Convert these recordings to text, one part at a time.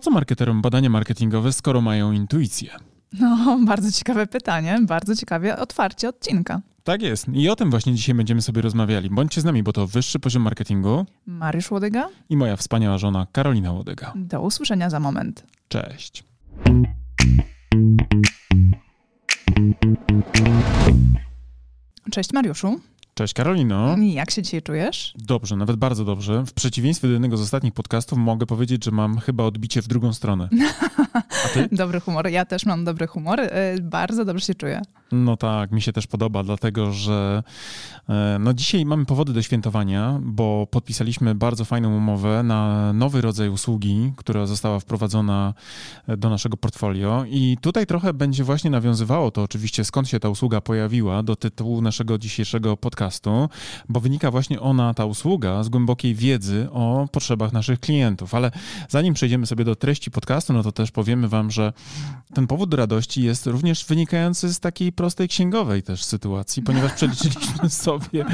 po co marketerom badania marketingowe, skoro mają intuicję? No, bardzo ciekawe pytanie, bardzo ciekawie otwarcie odcinka. Tak jest. I o tym właśnie dzisiaj będziemy sobie rozmawiali. Bądźcie z nami, bo to wyższy poziom marketingu. Mariusz Łodyga. I moja wspaniała żona Karolina Łodyga. Do usłyszenia za moment. Cześć. Cześć Mariuszu. Cześć Karolino. Jak się dzisiaj czujesz? Dobrze, nawet bardzo dobrze. W przeciwieństwie do jednego z ostatnich podcastów mogę powiedzieć, że mam chyba odbicie w drugą stronę. A ty? Dobry humor. Ja też mam dobry humor. Y, bardzo dobrze się czuję. No tak, mi się też podoba, dlatego że e, no dzisiaj mamy powody do świętowania, bo podpisaliśmy bardzo fajną umowę na nowy rodzaj usługi, która została wprowadzona e, do naszego portfolio i tutaj trochę będzie właśnie nawiązywało to oczywiście skąd się ta usługa pojawiła do tytułu naszego dzisiejszego podcastu, bo wynika właśnie ona, ta usługa, z głębokiej wiedzy o potrzebach naszych klientów. Ale zanim przejdziemy sobie do treści podcastu, no to też powiemy wam, że ten powód do radości jest również wynikający z takiej prostej księgowej też sytuacji, ponieważ przeliczyliśmy sobie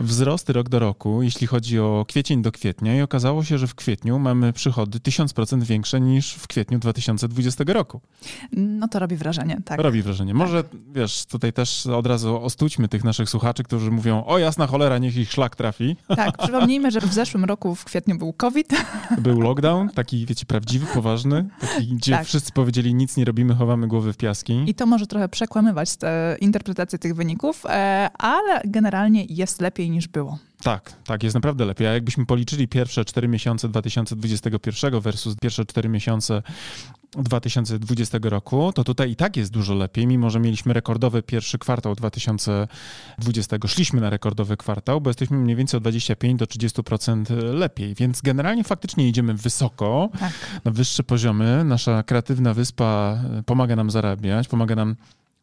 wzrosty rok do roku, jeśli chodzi o kwiecień do kwietnia i okazało się, że w kwietniu mamy przychody 1000% większe niż w kwietniu 2020 roku. No to robi wrażenie, tak. Robi wrażenie. Może, tak. wiesz, tutaj też od razu ostućmy tych naszych słuchaczy, którzy mówią, o jasna cholera, niech ich szlak trafi. Tak, przypomnijmy, że w zeszłym roku w kwietniu był COVID. Był lockdown, taki, wiecie, prawdziwy, poważny, taki, gdzie tak. wszyscy powiedzieli, nic nie robimy, chowamy głowy w piaski. I to może trochę przekłamywać interpretację tych wyników, e, ale generalnie jest lepiej niż było. Tak, tak, jest naprawdę lepiej. A jakbyśmy policzyli pierwsze 4 miesiące 2021 versus pierwsze 4 miesiące 2020 roku, to tutaj i tak jest dużo lepiej, mimo że mieliśmy rekordowy pierwszy kwartał 2020. Szliśmy na rekordowy kwartał, bo jesteśmy mniej więcej o 25 do 30% lepiej, więc generalnie faktycznie idziemy wysoko, tak. na wyższe poziomy. Nasza kreatywna wyspa pomaga nam zarabiać, pomaga nam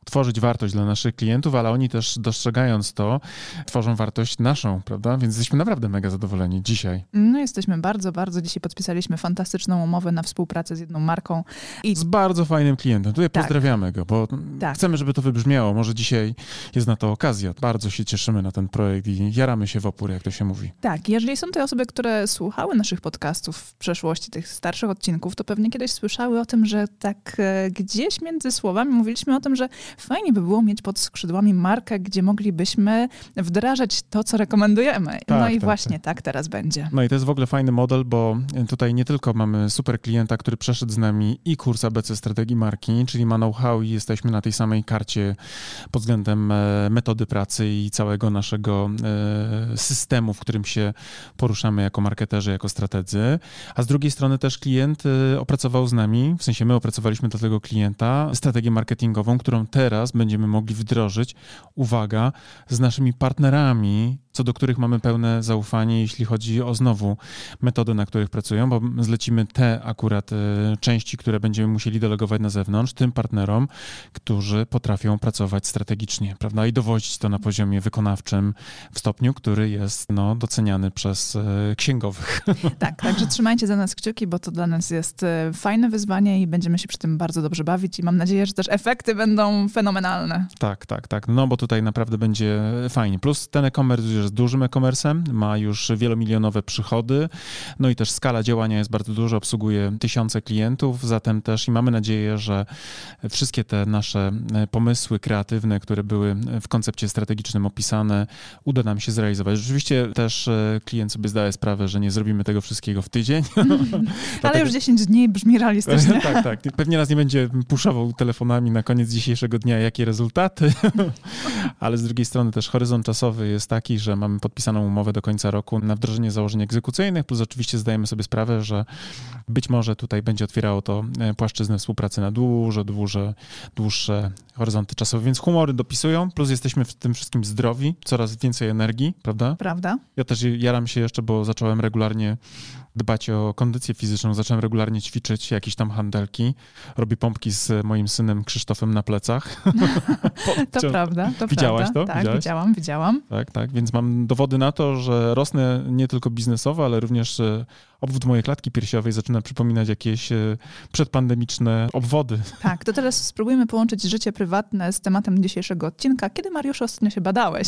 tworzyć wartość dla naszych klientów, ale oni też dostrzegając to, tworzą wartość naszą, prawda? Więc jesteśmy naprawdę mega zadowoleni dzisiaj. No jesteśmy bardzo, bardzo. Dzisiaj podpisaliśmy fantastyczną umowę na współpracę z jedną marką. I... Z bardzo fajnym klientem. Tutaj tak. pozdrawiamy go, bo tak. chcemy, żeby to wybrzmiało. Może dzisiaj jest na to okazja. Bardzo się cieszymy na ten projekt i jaramy się w opór, jak to się mówi. Tak, jeżeli są to osoby, które słuchały naszych podcastów w przeszłości, tych starszych odcinków, to pewnie kiedyś słyszały o tym, że tak e, gdzieś między słowami mówiliśmy o tym, że fajnie by było mieć pod skrzydłami markę, gdzie moglibyśmy wdrażać to, co rekomendujemy. Tak, no i tak, właśnie tak. tak teraz będzie. No i to jest w ogóle fajny model, bo tutaj nie tylko mamy super klienta, który przeszedł z nami i kurs ABC strategii marki, czyli ma know-how i jesteśmy na tej samej karcie pod względem e, metody pracy i całego naszego e, systemu, w którym się poruszamy jako marketerzy, jako strategzy, a z drugiej strony też klient e, opracował z nami, w sensie my opracowaliśmy do tego klienta strategię marketingową, którą teraz teraz będziemy mogli wdrożyć, uwaga, z naszymi partnerami co do których mamy pełne zaufanie, jeśli chodzi o znowu metody, na których pracują, bo zlecimy te akurat e, części, które będziemy musieli delegować na zewnątrz, tym partnerom, którzy potrafią pracować strategicznie, prawda, i dowodzić to na poziomie wykonawczym w stopniu, który jest no, doceniany przez e, księgowych. Tak, także trzymajcie za nas kciuki, bo to dla nas jest e, fajne wyzwanie i będziemy się przy tym bardzo dobrze bawić i mam nadzieję, że też efekty będą fenomenalne. Tak, tak, tak, no bo tutaj naprawdę będzie fajnie. Plus ten e-commerce jest dużym e-commerce'em, ma już wielomilionowe przychody, no i też skala działania jest bardzo duża, obsługuje tysiące klientów, zatem też i mamy nadzieję, że wszystkie te nasze e, pomysły kreatywne, które były w koncepcie strategicznym opisane, uda nam się zrealizować. Rzeczywiście też e, klient sobie zdaje sprawę, że nie zrobimy tego wszystkiego w tydzień. Ale już 10 dni brzmi realistycznie. tak, tak. Pewnie nas nie będzie puszował telefonami na koniec dzisiejszego dnia, jakie rezultaty, ale z drugiej strony też horyzont czasowy jest taki, że mamy podpisaną umowę do końca roku na wdrożenie założeń egzekucyjnych, plus oczywiście zdajemy sobie sprawę, że być może tutaj będzie otwierało to e, płaszczyznę współpracy na dużo, dłuższe, dłuższe horyzonty czasowe, więc humory dopisują, plus jesteśmy w tym wszystkim zdrowi, coraz więcej energii, prawda? Prawda. Ja też jaram się jeszcze, bo zacząłem regularnie dbać o kondycję fizyczną, zacząłem regularnie ćwiczyć jakieś tam handelki. Robię pompki z moim synem Krzysztofem na plecach. to prawda, to Widziałaś prawda. to? Tak, Widziałaś? widziałam, widziałam. Tak, tak, więc mam dowody na to, że rosnę nie tylko biznesowo, ale również obwód mojej klatki piersiowej zaczyna przypominać jakieś e, przedpandemiczne obwody. Tak, to teraz spróbujmy połączyć życie prywatne z tematem dzisiejszego odcinka. Kiedy, Mariusz, ostatnio się badałeś?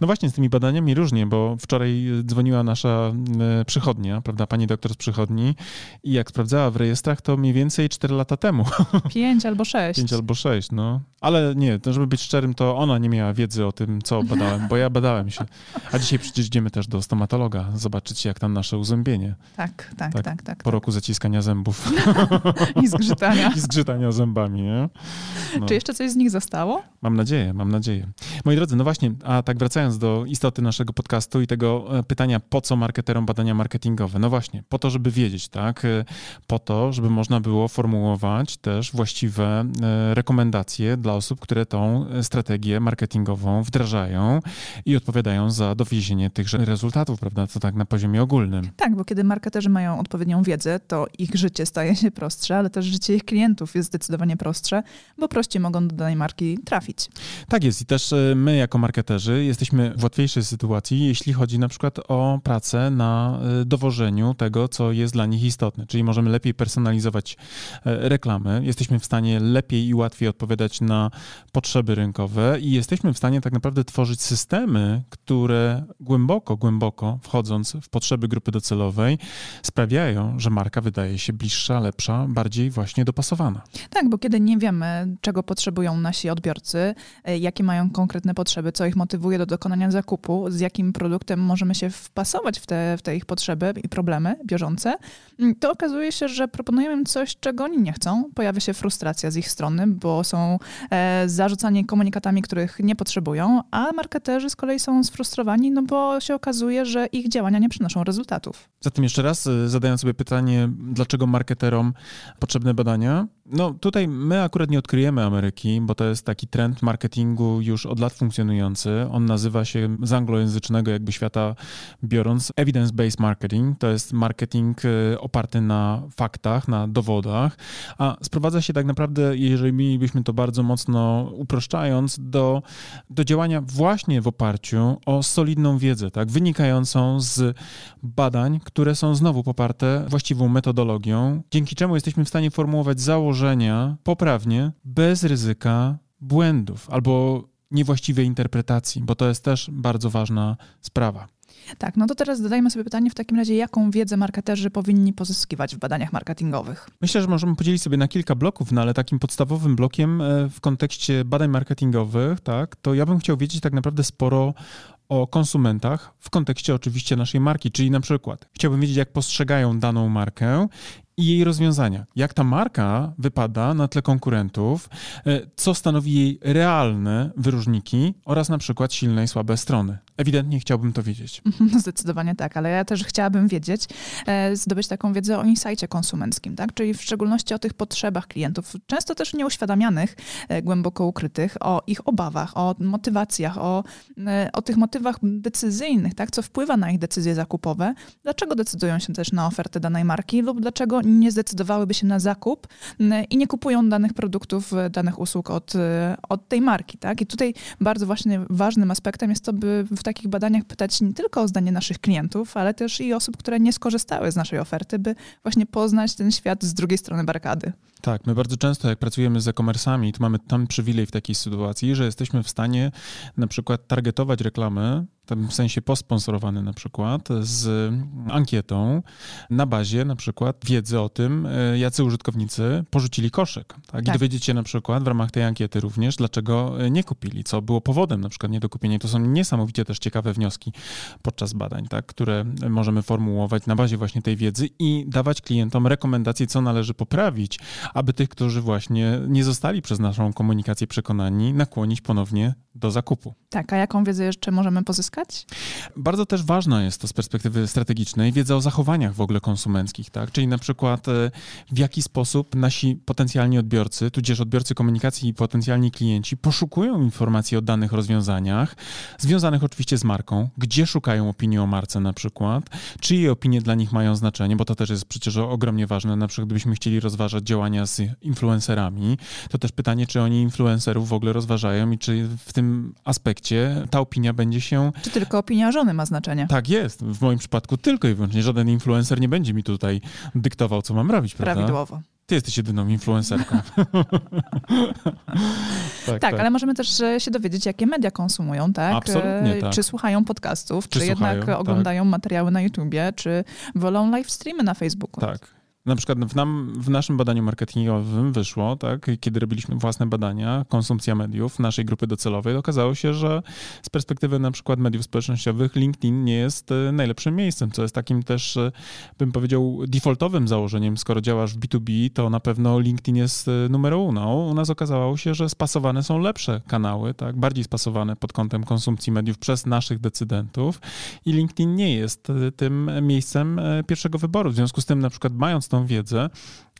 No właśnie, z tymi badaniami różnie, bo wczoraj dzwoniła nasza e, przychodnia, prawda, pani doktor z przychodni i jak sprawdzała w rejestrach, to mniej więcej 4 lata temu. Pięć albo sześć. Pięć albo sześć, no. Ale nie, to żeby być szczerym, to ona nie miała wiedzy o tym, co badałem, bo ja badałem się. A dzisiaj przecież idziemy też do stomatologa, zobaczyć jak tam nasze uzębienie. Tak, tak, tak. tak, tak po roku zaciskania zębów. I zgrzytania. I zgrzytania zębami, nie? No. Czy jeszcze coś z nich zostało? Mam nadzieję, mam nadzieję. Moi drodzy, no właśnie, a tak wracając do istoty naszego podcastu i tego e, pytania, po co marketerom badania marketingowe? No właśnie, po to, żeby wiedzieć, tak? E, po to, żeby można było formułować też właściwe e, rekomendacje dla osób, które tą strategię marketingową wdrażają i odpowiadają za dowiezienie tychże rezultatów, prawda? To tak na poziomie ogólnym. Tak, bo kiedy marketerzy mają odpowiednią wiedzę, to ich życie staje się prostsze, ale też życie ich klientów jest zdecydowanie prostsze, bo prościej mogą do danej marki trafić. Tak jest i też e, my jako marketerzy jesteśmy w łatwiejszej sytuacji, jeśli chodzi na przykład o pracę na e, dowożeniu tego, co jest dla nich istotne, czyli możemy lepiej personalizować e, reklamy, jesteśmy w stanie lepiej i łatwiej odpowiadać na potrzeby rynkowe i jesteśmy w stanie tak naprawdę tworzyć systemy, które głęboko, głęboko wchodząc w potrzeby grupy docelowej sprawiają, że marka wydaje się bliższa, lepsza, bardziej właśnie dopasowana. Tak, bo kiedy nie wiemy, czego potrzebują nasi odbiorcy, e, jakie mają konkretne potrzeby, co ich motywuje do dokonania zakupu, z jakim produktem możemy się wpasować w te, w te ich potrzeby i problemy bieżące, mm, to okazuje się, że proponujemy im coś, czego oni nie chcą. Pojawia się frustracja z ich strony, bo są e, zarzucani komunikatami, których nie potrzebują, a marketerzy z kolei są sfrustrowani, no bo się okazuje, że ich działania nie przynoszą rezultatów. Zatem jeszcze raz, e, zadając sobie pytanie, dlaczego marketerom potrzebne badania? No tutaj my akurat nie odkryjemy Ameryki, bo to jest taki trend marketingu już od lat funkcjonujący. On nazywa się z anglojęzycznego jakby świata biorąc evidence-based marketing. To jest marketing e, oparty na faktach, na dowodach, a sprowadza się tak naprawdę, jeżeli mielibyśmy to bardzo mocno uproszczając, do, do działania właśnie w oparciu o solidną wiedzę, tak, wynikającą z badań, które są znowu poparte właściwą metodologią, dzięki czemu jesteśmy w stanie formułować założenia poprawnie, bez ryzyka błędów albo niewłaściwej interpretacji, bo to jest też bardzo ważna sprawa. Tak, no to teraz zadajmy sobie pytanie w takim razie, jaką wiedzę marketerzy powinni pozyskiwać w badaniach marketingowych? Myślę, że możemy podzielić sobie na kilka bloków, no ale takim podstawowym blokiem e, w kontekście badań marketingowych, tak, to ja bym chciał wiedzieć tak naprawdę sporo o konsumentach w kontekście oczywiście naszej marki, czyli na przykład chciałbym wiedzieć, jak postrzegają daną markę i jej rozwiązania. Jak ta marka wypada na tle konkurentów, e, co stanowi jej realne wyróżniki oraz na przykład silne i słabe strony. Ewidentnie chciałbym to wiedzieć. No zdecydowanie tak, ale ja też chciałabym wiedzieć, e, zdobyć taką wiedzę o insightie konsumenckim, tak? czyli w szczególności o tych potrzebach klientów, często też nieuświadamianych, e, głęboko ukrytych, o ich obawach, o motywacjach, o, o tych motywach decyzyjnych, tak? co wpływa na ich decyzje zakupowe, dlaczego decydują się też na ofertę danej marki lub dlaczego nie zdecydowałyby się na zakup i nie kupują danych produktów, e, danych usług od, e, od tej marki. Tak? I tutaj bardzo właśnie ważnym aspektem jest to, by w takich badaniach pytać nie tylko o zdanie naszych klientów, ale też i osób, które nie skorzystały z naszej oferty, by właśnie poznać ten świat z drugiej strony barykady. Tak, my bardzo często jak pracujemy z e-commerce'ami, to mamy tam przywilej w takiej sytuacji, że jesteśmy w stanie na przykład targetować reklamy w sensie posponsorowany na przykład, z ankietą na bazie na przykład wiedzy o tym, e, jacy użytkownicy porzucili koszyk. Tak? I tak. dowiedzieć się na przykład w ramach tej ankiety również, dlaczego e, nie kupili, co było powodem na przykład nie do kupienia. To są niesamowicie też ciekawe wnioski podczas badań, tak? które możemy formułować na bazie właśnie tej wiedzy i dawać klientom rekomendacje, co należy poprawić, aby tych, którzy właśnie nie zostali przez naszą komunikację przekonani, nakłonić ponownie do zakupu. Tak, a jaką wiedzę jeszcze możemy pozyskać? Bardzo też ważna jest to z perspektywy strategicznej wiedza o zachowaniach w ogóle konsumenckich, tak? Czyli na przykład e, w jaki sposób nasi potencjalni odbiorcy, tudzież odbiorcy komunikacji i potencjalni klienci poszukują informacji o danych rozwiązaniach, związanych oczywiście z marką, gdzie szukają opinii o marce na przykład, czyje opinie dla nich mają znaczenie, bo to też jest przecież ogromnie ważne, na przykład gdybyśmy chcieli rozważać działania z influencerami, to też pytanie, czy oni influencerów w ogóle rozważają i czy w tym aspekcie ta opinia będzie się Czy tylko opinia żony ma znaczenie? Tak jest. W moim przypadku tylko i wyłącznie. Żaden influencer nie będzie mi tutaj dyktował, co mam robić, prawda? Prawidłowo. Ty jesteś jedyną influencerką. tak, tak, ale możemy też e, się dowiedzieć, jakie media konsumują, tak? Absolutnie, tak. Czy słuchają podcastów, czy, Czy jednak słuchają, tak. oglądają materiały na YouTubie, czy wolą live streamy na Facebooku. Tak. Na przykład w, nam, w naszym badaniu marketingowym wyszło, tak, kiedy robiliśmy własne badania, konsumpcja mediów naszej grupy docelowej, okazało się, że z perspektywy na przykład mediów społecznościowych LinkedIn nie jest e, najlepszym miejscem, co jest takim też, e, bym powiedział, defaultowym założeniem. Skoro działasz w B2B, to na pewno LinkedIn jest e, numer uno. U nas okazało się, że spasowane są lepsze kanały, tak, bardziej spasowane pod kątem konsumpcji mediów przez naszych decydentów i LinkedIn nie jest tym miejscem pierwszego wyboru. W związku z tym na przykład mając tą wiedzę,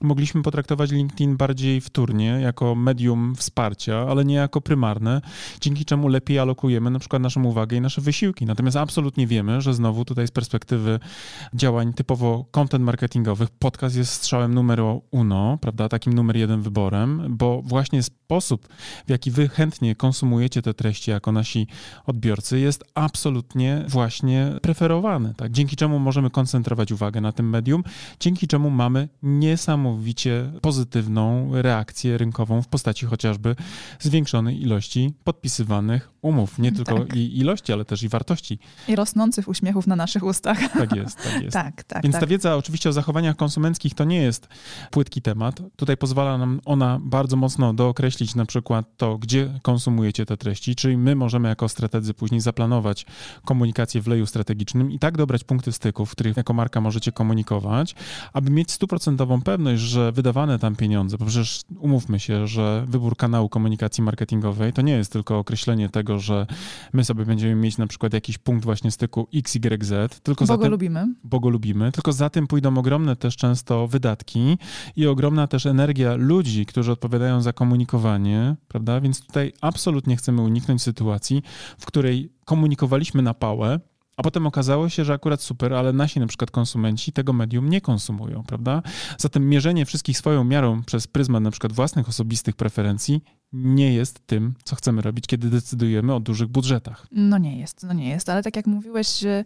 mogliśmy potraktować LinkedIn bardziej wtórnie, jako medium wsparcia, ale nie jako prymarne, dzięki czemu lepiej alokujemy na przykład naszą uwagę i nasze wysiłki. Natomiast absolutnie wiemy, że znowu tutaj z perspektywy działań typowo content marketingowych podcast jest strzałem numer uno, prawda, takim numer jeden wyborem, bo właśnie sposób, w jaki wy chętnie konsumujecie te treści jako nasi odbiorcy jest absolutnie właśnie preferowany, tak? dzięki czemu możemy koncentrować uwagę na tym medium, dzięki czemu mamy niesamowite niesamowicie pozytywną reakcję rynkową w postaci chociażby zwiększonej ilości podpisywanych umów. Nie tylko Tak. i ilości, ale też i wartości. I rosnących uśmiechów na naszych ustach. Tak jest, tak jest. tak, tak, Więc tak. ta wiedza oczywiście o zachowaniach konsumenckich to nie jest płytki temat. Tutaj pozwala nam ona bardzo mocno dookreślić na przykład to, gdzie konsumujecie te treści, czyli my możemy jako strategzy później zaplanować komunikację w leju strategicznym i tak dobrać punkty styku, w których jako marka możecie komunikować, aby mieć stuprocentową pewność, że wydawane tam pieniądze, bo przecież umówmy się, że wybór kanału komunikacji marketingowej to nie jest tylko określenie tego, że my sobie będziemy mieć na przykład jakiś punkt właśnie styku XYZ, tylko Bo za go tym lubimy. bo go lubimy, tylko za tym pójdą ogromne też często wydatki i ogromna też energia ludzi, którzy odpowiadają za komunikowanie, prawda? Więc tutaj absolutnie chcemy uniknąć sytuacji, w której komunikowaliśmy na pałę, a potem okazało się, że akurat super, ale nasi na przykład konsumenci tego medium nie konsumują, prawda? Zatem mierzenie wszystkich swoją miarą przez pryzmat na przykład własnych osobistych preferencji nie jest tym, co chcemy robić, kiedy decydujemy o dużych budżetach. No nie jest, no nie jest, ale tak jak mówiłeś y,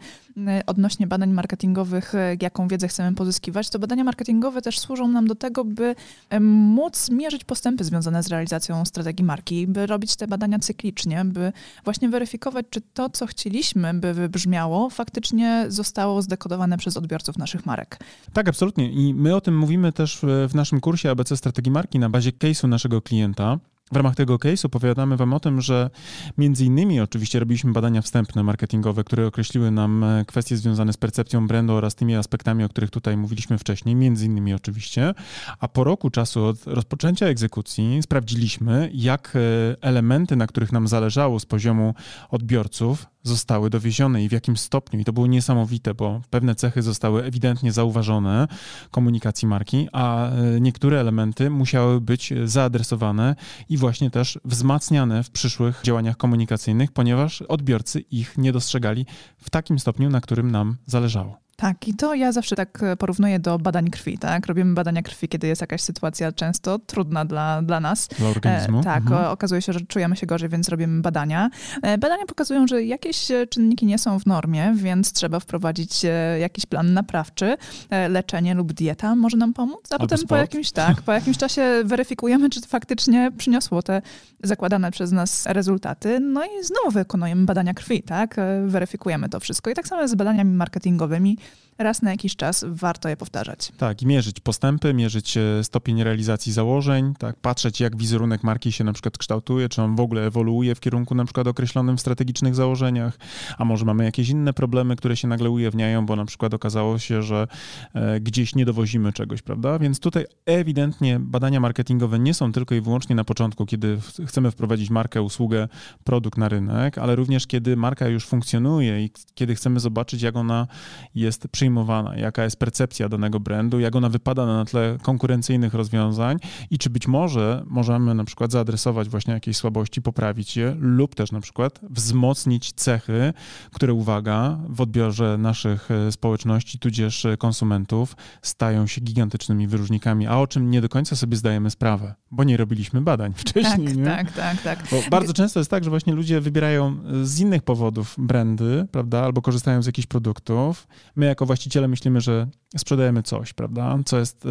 odnośnie badań marketingowych, y, jaką wiedzę chcemy pozyskiwać, to badania marketingowe też służą nam do tego, by em, móc mierzyć postępy związane z realizacją strategii marki, by robić te badania cyklicznie, by właśnie weryfikować, czy to, co chcieliśmy, by wybrzmiało, faktycznie zostało zdekodowane przez odbiorców naszych marek. Tak, absolutnie. I my o tym mówimy też w, w naszym kursie ABC Strategii Marki na bazie case'u naszego klienta. W ramach tego case'u opowiadamy Wam o tym, że między innymi oczywiście robiliśmy badania wstępne marketingowe, które określiły nam e, kwestie związane z percepcją brandu oraz tymi aspektami, o których tutaj mówiliśmy wcześniej, między innymi oczywiście. A po roku czasu od rozpoczęcia egzekucji sprawdziliśmy, jak e, elementy, na których nam zależało z poziomu odbiorców, zostały dowiezione i w jakim stopniu. I to było niesamowite, bo pewne cechy zostały ewidentnie zauważone komunikacji marki, a e, niektóre elementy musiały być zaadresowane i właśnie też wzmacniane w przyszłych działaniach komunikacyjnych, ponieważ odbiorcy ich nie dostrzegali w takim stopniu, na którym nam zależało. Tak, i to ja zawsze tak e, porównuję do badań krwi, tak? Robimy badania krwi, kiedy jest jakaś sytuacja często trudna dla, dla nas. Dla organizmu. E, tak, Mhm. okazuje się, że czujemy się gorzej, więc robimy badania. E, badania pokazują, że jakieś e, czynniki nie są w normie, więc trzeba wprowadzić e, jakiś plan naprawczy. E, leczenie lub dieta może nam pomóc, a Albo potem po sport. jakimś, tak, po jakimś czasie weryfikujemy, czy to faktycznie przyniosło te zakładane przez nas rezultaty. No i znowu wykonujemy badania krwi, tak? E, Weryfikujemy to wszystko. I tak samo z badaniami marketingowymi. Raz na jakiś czas warto je powtarzać. Tak, i mierzyć postępy, mierzyć e, stopień realizacji założeń, tak, patrzeć jak wizerunek marki się na przykład kształtuje, czy on w ogóle ewoluuje w kierunku na przykład określonym w strategicznych założeniach, a może mamy jakieś inne problemy, które się nagle ujawniają, bo na przykład okazało się, że e, gdzieś nie dowozimy czegoś, prawda? Więc tutaj ewidentnie badania marketingowe nie są tylko i wyłącznie na początku, kiedy chcemy wprowadzić markę, usługę, produkt na rynek, ale również kiedy marka już funkcjonuje i kiedy chcemy zobaczyć, jak ona jest jest przyjmowana, jaka jest percepcja danego brandu, jak ona wypada na tle konkurencyjnych rozwiązań i czy być może możemy na przykład zaadresować właśnie jakieś słabości, poprawić je lub też na przykład wzmocnić cechy, które uwaga, w odbiorze naszych e, społeczności tudzież konsumentów stają się gigantycznymi wyróżnikami, a o czym nie do końca sobie zdajemy sprawę, bo nie robiliśmy badań wcześniej. Tak, nie? tak, tak, tak. Bo bardzo często jest tak, że właśnie ludzie wybierają z innych powodów brandy, prawda, albo korzystają z jakichś produktów. My jako właściciele myślimy, że sprzedajemy coś, prawda, co jest y,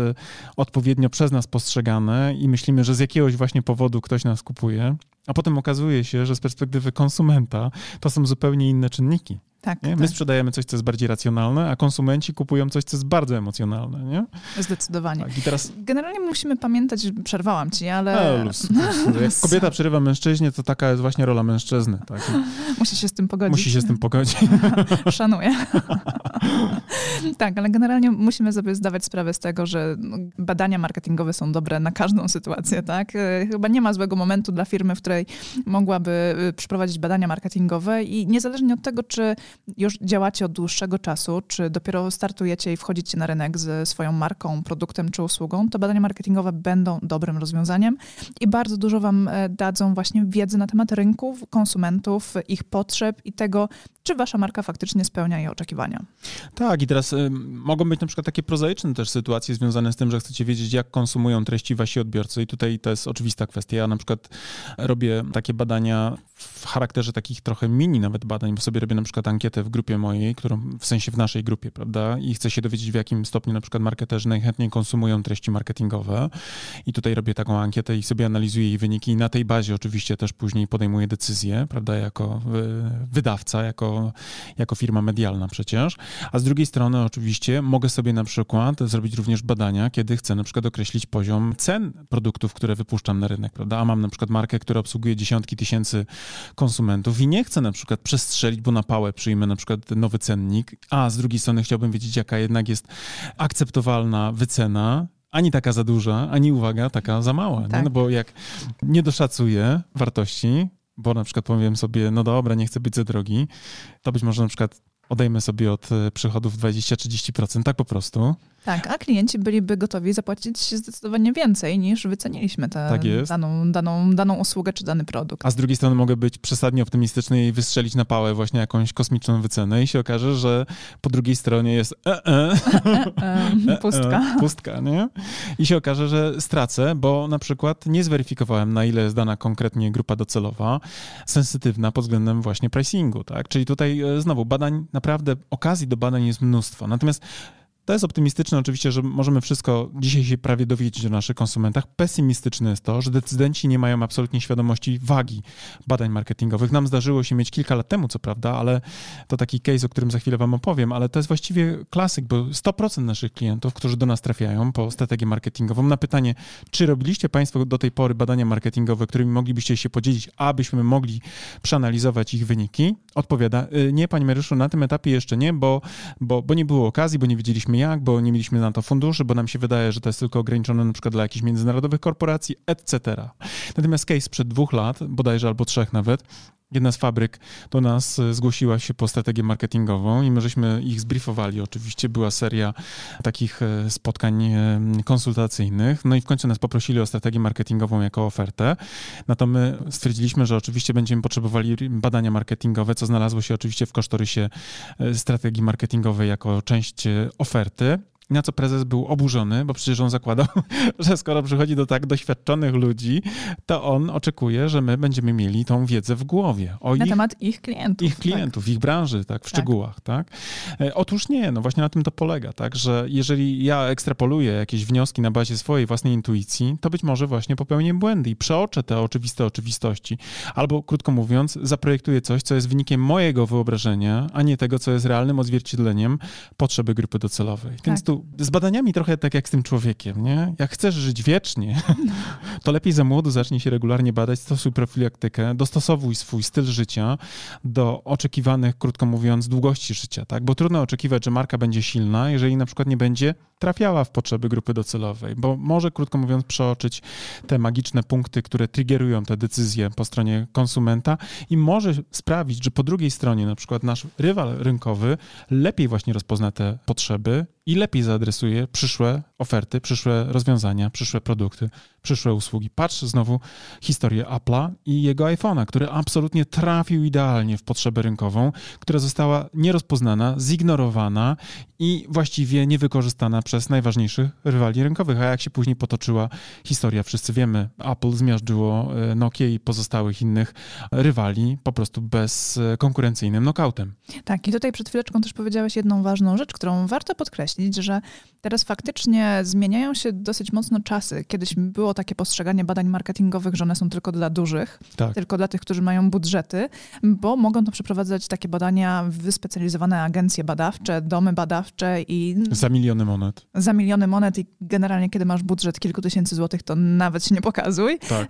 odpowiednio przez nas postrzegane i myślimy, że z jakiegoś właśnie powodu ktoś nas kupuje, a potem okazuje się, że z perspektywy konsumenta to są zupełnie inne czynniki. Tak, Nie? My tak. sprzedajemy coś, co jest bardziej racjonalne, a konsumenci kupują coś, co jest bardzo emocjonalne. Nie? Zdecydowanie. Tak, I teraz Generalnie musimy pamiętać, przerwałam ci, ale E, luz, luz. Jak kobieta przerywa mężczyźnie, to taka jest właśnie rola mężczyzny. Tak? musi się z tym pogodzić. Musi się z tym pogodzić. Szanuję. tak, ale generalnie musimy sobie zdawać sprawę z tego, że badania marketingowe są dobre na każdą sytuację, tak? E, Chyba nie ma złego momentu dla firmy, w której mogłaby y, przeprowadzić badania marketingowe i niezależnie od tego, czy już działacie od dłuższego czasu, czy dopiero startujecie i wchodzicie na rynek ze swoją marką, produktem czy usługą, to badania marketingowe będą dobrym rozwiązaniem i bardzo dużo wam e, dadzą właśnie wiedzy na temat rynków, konsumentów, ich potrzeb i tego, czy wasza marka faktycznie spełnia jej oczekiwania. Tak, i teraz y, mogą być na przykład takie prozaiczne też sytuacje związane z tym, że chcecie wiedzieć, jak konsumują treści wasi odbiorcy. I tutaj to jest oczywista kwestia. Ja na przykład robię takie badania w charakterze takich trochę mini nawet badań, bo sobie robię na przykład ankietę w grupie mojej, którą w sensie w naszej grupie, prawda? I chcę się dowiedzieć, w jakim stopniu na przykład marketerzy najchętniej konsumują treści marketingowe. I tutaj robię taką ankietę i sobie analizuję jej wyniki. I na tej bazie oczywiście też później podejmuję decyzję, prawda, jako y, wydawca, jako, jako firma medialna przecież. A z drugiej strony oczywiście mogę sobie na przykład zrobić również badania, kiedy chcę na przykład określić poziom cen produktów, które wypuszczam na rynek, prawda? A mam na przykład markę, która obsługuje dziesiątki tysięcy konsumentów i nie chcę na przykład przestrzelić, bo na pałę przyjmę na przykład nowy cennik, a z drugiej strony chciałbym wiedzieć, jaka jednak jest akceptowalna wycena, ani taka za duża, ani uwaga, taka za mała. Tak. No bo jak nie doszacuję wartości, bo na przykład powiem sobie, no dobra, nie chcę być za drogi, to być może na przykład odejmę sobie od e, przychodów 20-30%, tak po prostu. Tak, a klienci byliby gotowi zapłacić zdecydowanie więcej niż wyceniliśmy tę Tak daną, daną, daną usługę czy dany produkt. A z drugiej strony mogę być przesadnie optymistyczny i wystrzelić na pałę właśnie jakąś kosmiczną wycenę i się okaże, że po drugiej stronie jest e, e, Em, Pustka. E, pustka, nie? I się okaże, że stracę, bo na przykład nie zweryfikowałem, na ile jest dana konkretnie grupa docelowa sensytywna pod względem właśnie pricingu, tak? Czyli tutaj e, znowu badań, naprawdę okazji do badań jest mnóstwo. Natomiast to jest optymistyczne oczywiście, że możemy wszystko dzisiaj się prawie dowiedzieć o naszych konsumentach. Pesymistyczne jest to, że decydenci nie mają absolutnie świadomości wagi badań marketingowych. Nam zdarzyło się mieć kilka lat temu, co prawda, ale to taki case, o którym za chwilę wam opowiem, ale to jest właściwie klasyk, bo 100% naszych klientów, którzy do nas trafiają po strategię marketingową, na pytanie, czy robiliście państwo do tej pory badania marketingowe, którymi moglibyście się podzielić, abyśmy mogli przeanalizować ich wyniki, odpowiada, "Y, nie, panie Mariuszu, na tym etapie jeszcze nie, bo, bo, bo nie było okazji, bo nie wiedzieliśmy jak, bo nie mieliśmy na to funduszy, bo nam się wydaje, że to jest tylko ograniczone na przykład dla jakichś międzynarodowych korporacji, etc. Natomiast case sprzed dwóch lat, bodajże albo trzech nawet, Jedna z fabryk do nas e, zgłosiła się po strategię marketingową i my żeśmy ich zbriefowali. Oczywiście była seria takich e, spotkań e, konsultacyjnych. No i w końcu nas poprosili o strategię marketingową jako ofertę. No to my stwierdziliśmy, że oczywiście będziemy potrzebowali badania marketingowe, co znalazło się oczywiście w kosztorysie strategii marketingowej jako część oferty. Na co prezes był oburzony, bo przecież on zakładał, że skoro przychodzi do tak doświadczonych ludzi, to on oczekuje, że my będziemy mieli tą wiedzę w głowie o Na ich temat ich klientów. ich klientów, ich branży, tak, w szczegółach, tak. E, Otóż nie, no właśnie na tym to polega, tak, że jeżeli ja ekstrapoluję jakieś wnioski na bazie swojej własnej intuicji, to być może właśnie popełnię błędy i przeoczę te oczywiste oczywistości. Albo, krótko mówiąc, zaprojektuję coś, co jest wynikiem mojego wyobrażenia, a nie tego, co jest realnym odzwierciedleniem potrzeby grupy docelowej. Więc Tak. tu z badaniami trochę tak jak z tym człowiekiem, nie? Jak chcesz żyć wiecznie, to lepiej za młodu zacznij się regularnie badać, stosuj profilaktykę, dostosowuj swój styl życia do oczekiwanych, krótko mówiąc, długości życia, tak? Bo trudno oczekiwać, że marka będzie silna, jeżeli na przykład nie będzie trafiała w potrzeby grupy docelowej, bo może, krótko mówiąc, przeoczyć te magiczne punkty, które triggerują te decyzje po stronie konsumenta i może sprawić, że po drugiej stronie na przykład nasz rywal rynkowy lepiej właśnie rozpozna te potrzeby i lepiej zaadresuje przyszłe oferty, przyszłe rozwiązania, przyszłe produkty, przyszłe usługi. Patrz znowu historię Apple'a i jego iPhone'a, który absolutnie trafił idealnie w potrzebę rynkową, która została nierozpoznana, zignorowana i właściwie niewykorzystana przez najważniejszych rywali rynkowych. A jak się później potoczyła historia, wszyscy wiemy, Apple zmiażdżyło e, Nokia i pozostałych innych rywali po prostu bezkonkurencyjnym knockoutem. Tak, i tutaj przed chwileczką też powiedziałeś jedną ważną rzecz, którą warto podkreślić, że teraz faktycznie zmieniają się dosyć mocno czasy. Kiedyś było takie postrzeganie badań marketingowych, że one są tylko dla dużych, tak. tylko dla tych, którzy mają budżety, bo mogą to przeprowadzać takie badania wyspecjalizowane agencje badawcze, domy badawcze i... Za miliony monet. Za miliony monet i generalnie, kiedy masz budżet kilku tysięcy złotych, to nawet się nie pokazuj. Tak.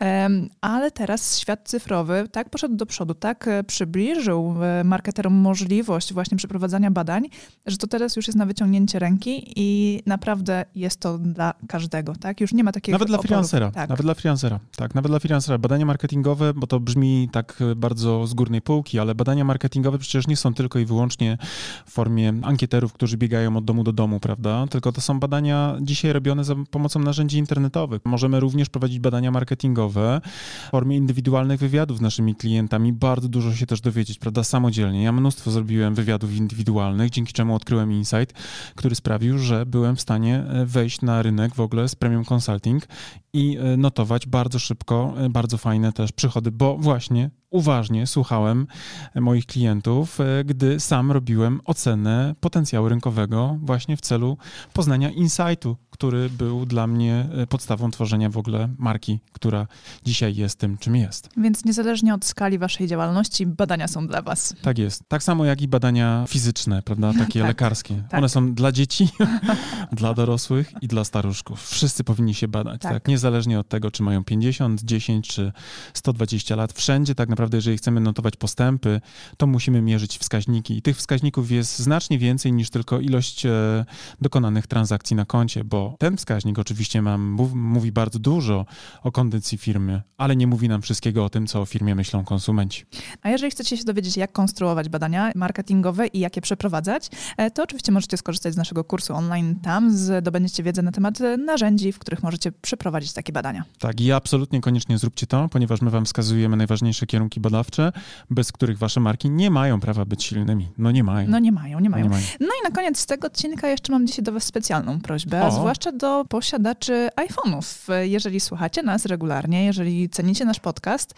Ale teraz świat cyfrowy tak poszedł do przodu, tak e, przybliżył e, marketerom możliwość właśnie przeprowadzania badań, że to teraz już jest na wyciągnięcie ręki i naprawdę jest to dla każdego, tak? Już nie ma takiego Nawet dla freelancera, tak. nawet dla freelancera, tak, nawet dla freelancera. Badania marketingowe, bo to brzmi tak bardzo z górnej półki, ale badania marketingowe przecież nie są tylko i wyłącznie w formie ankieterów, którzy biegają od domu do domu, prawda? Tylko to są badania dzisiaj robione za pomocą narzędzi internetowych. Możemy również prowadzić badania marketingowe w formie indywidualnych wywiadów z naszymi klientami. Bardzo dużo się też dowiedzieć, prawda, samodzielnie. Ja mnóstwo zrobiłem wywiadów indywidualnych, dzięki czemu odkryłem insight, który sprawił, że byłem w stanie e, wejść na rynek w ogóle z premium consulting i e, notować bardzo szybko e, bardzo fajne też przychody, bo właśnie uważnie słuchałem moich klientów, gdy sam robiłem ocenę potencjału rynkowego właśnie w celu poznania insightu, który był dla mnie e, podstawą tworzenia w ogóle marki, która dzisiaj jest tym, czym jest. Więc niezależnie od skali waszej działalności, badania są dla was. Tak jest. Tak samo jak i badania fizyczne, prawda, takie tak, lekarskie. Tak. One są dla dzieci, dla dorosłych i dla staruszków. Wszyscy powinni się badać, tak. tak. Niezależnie od tego, czy mają 50, 10 czy 120 lat. Wszędzie tak naprawdę, jeżeli chcemy notować postępy, to musimy mierzyć wskaźniki. I tych wskaźników jest znacznie więcej niż tylko ilość e, dokonanych transakcji na koncie, bo ten wskaźnik oczywiście mam, mówi bardzo dużo o kondycji firmy, ale nie mówi nam wszystkiego o tym, co o firmie myślą konsumenci. A jeżeli chcecie się dowiedzieć, jak konstruować badania marketingowe i jak je przeprowadzać, e, to oczywiście możecie skorzystać z naszego kursu online. Tam zdobędziecie wiedzę na temat e, narzędzi, w których możecie przeprowadzić takie badania. Tak, i absolutnie koniecznie zróbcie to, ponieważ my wam wskazujemy najważniejsze kierunki badawcze, bez których wasze marki nie mają prawa być silnymi. No nie mają. No nie mają, nie mają. No, nie mają. no i na koniec z tego odcinka jeszcze mam dzisiaj do was specjalną prośbę, o. zwłaszcza zwłaszcza do posiadaczy iPhone'ów. Jeżeli słuchacie nas regularnie, jeżeli cenicie nasz podcast,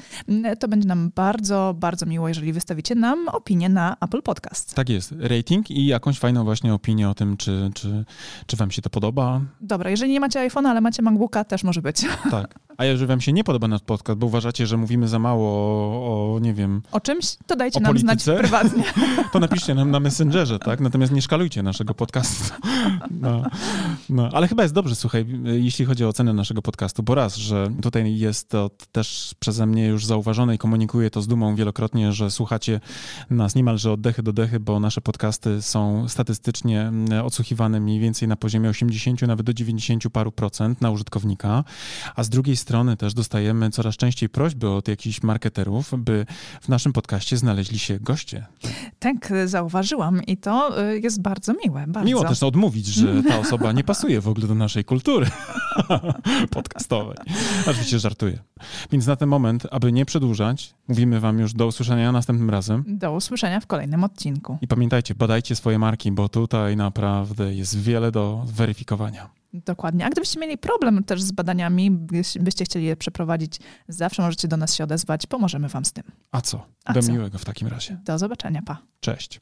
to będzie nam bardzo, bardzo miło, jeżeli wystawicie nam opinię na Apple Podcast. Tak jest, rating i jakąś fajną właśnie opinię o tym, czy, czy, czy wam się to podoba. Dobra, jeżeli nie macie iPhone'a, ale macie MacBooka, też może być. Tak. A jeżeli wam się nie podoba nasz podcast, bo uważacie, że mówimy za mało o, o nie wiem... O czymś, to dajcie nam polityce, znać prywatnie. To napiszcie nam na Messengerze, tak? Natomiast nie szkalujcie naszego podcastu. No, no. Ale chyba jest dobrze, słuchaj, jeśli chodzi o ocenę naszego podcastu, bo raz, że tutaj jest to też przeze mnie już zauważone i komunikuję to z dumą wielokrotnie, że słuchacie nas niemalże od dechy do dechy, bo nasze podcasty są statystycznie mm, odsłuchiwane mniej więcej na poziomie 80, nawet do 90 paru procent na użytkownika, a z drugiej strony też dostajemy coraz częściej prośby od jakichś marketerów, by w naszym podcaście znaleźli się goście. Tak, zauważyłam i to y, jest bardzo miłe. Bardzo. Miło też odmówić, że ta osoba nie pasuje w ogóle do naszej kultury podcastowej. Oczywiście żartuję. Więc na ten moment, aby nie przedłużać, mówimy wam już do usłyszenia następnym razem. Do usłyszenia w kolejnym odcinku. I pamiętajcie, badajcie swoje marki, bo tutaj naprawdę jest wiele do weryfikowania. Dokładnie. A gdybyście mieli problem też z badaniami, byście chcieli je przeprowadzić, zawsze możecie do nas się odezwać, pomożemy wam z tym. A co? A do co? miłego w takim razie. Do zobaczenia, pa. Cześć.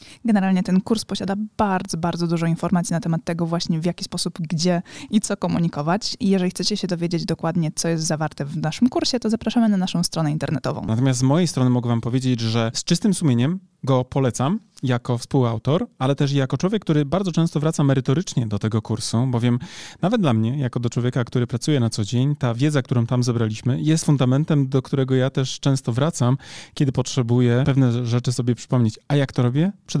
Generalnie ten kurs posiada bardzo, bardzo dużo informacji na temat tego właśnie w jaki sposób, gdzie i co komunikować. I jeżeli chcecie się dowiedzieć dokładnie, co jest zawarte w naszym kursie, to zapraszamy na naszą stronę internetową. Natomiast z mojej strony mogę wam powiedzieć, że z czystym sumieniem go polecam jako współautor, ale też jako człowiek, który bardzo często wraca merytorycznie do tego kursu, bowiem nawet dla mnie, jako do człowieka, który pracuje na co dzień, ta wiedza, którą tam zebraliśmy, jest fundamentem, do którego ja też często wracam, kiedy potrzebuję pewne rzeczy sobie przypomnieć. A jak to robię? Przede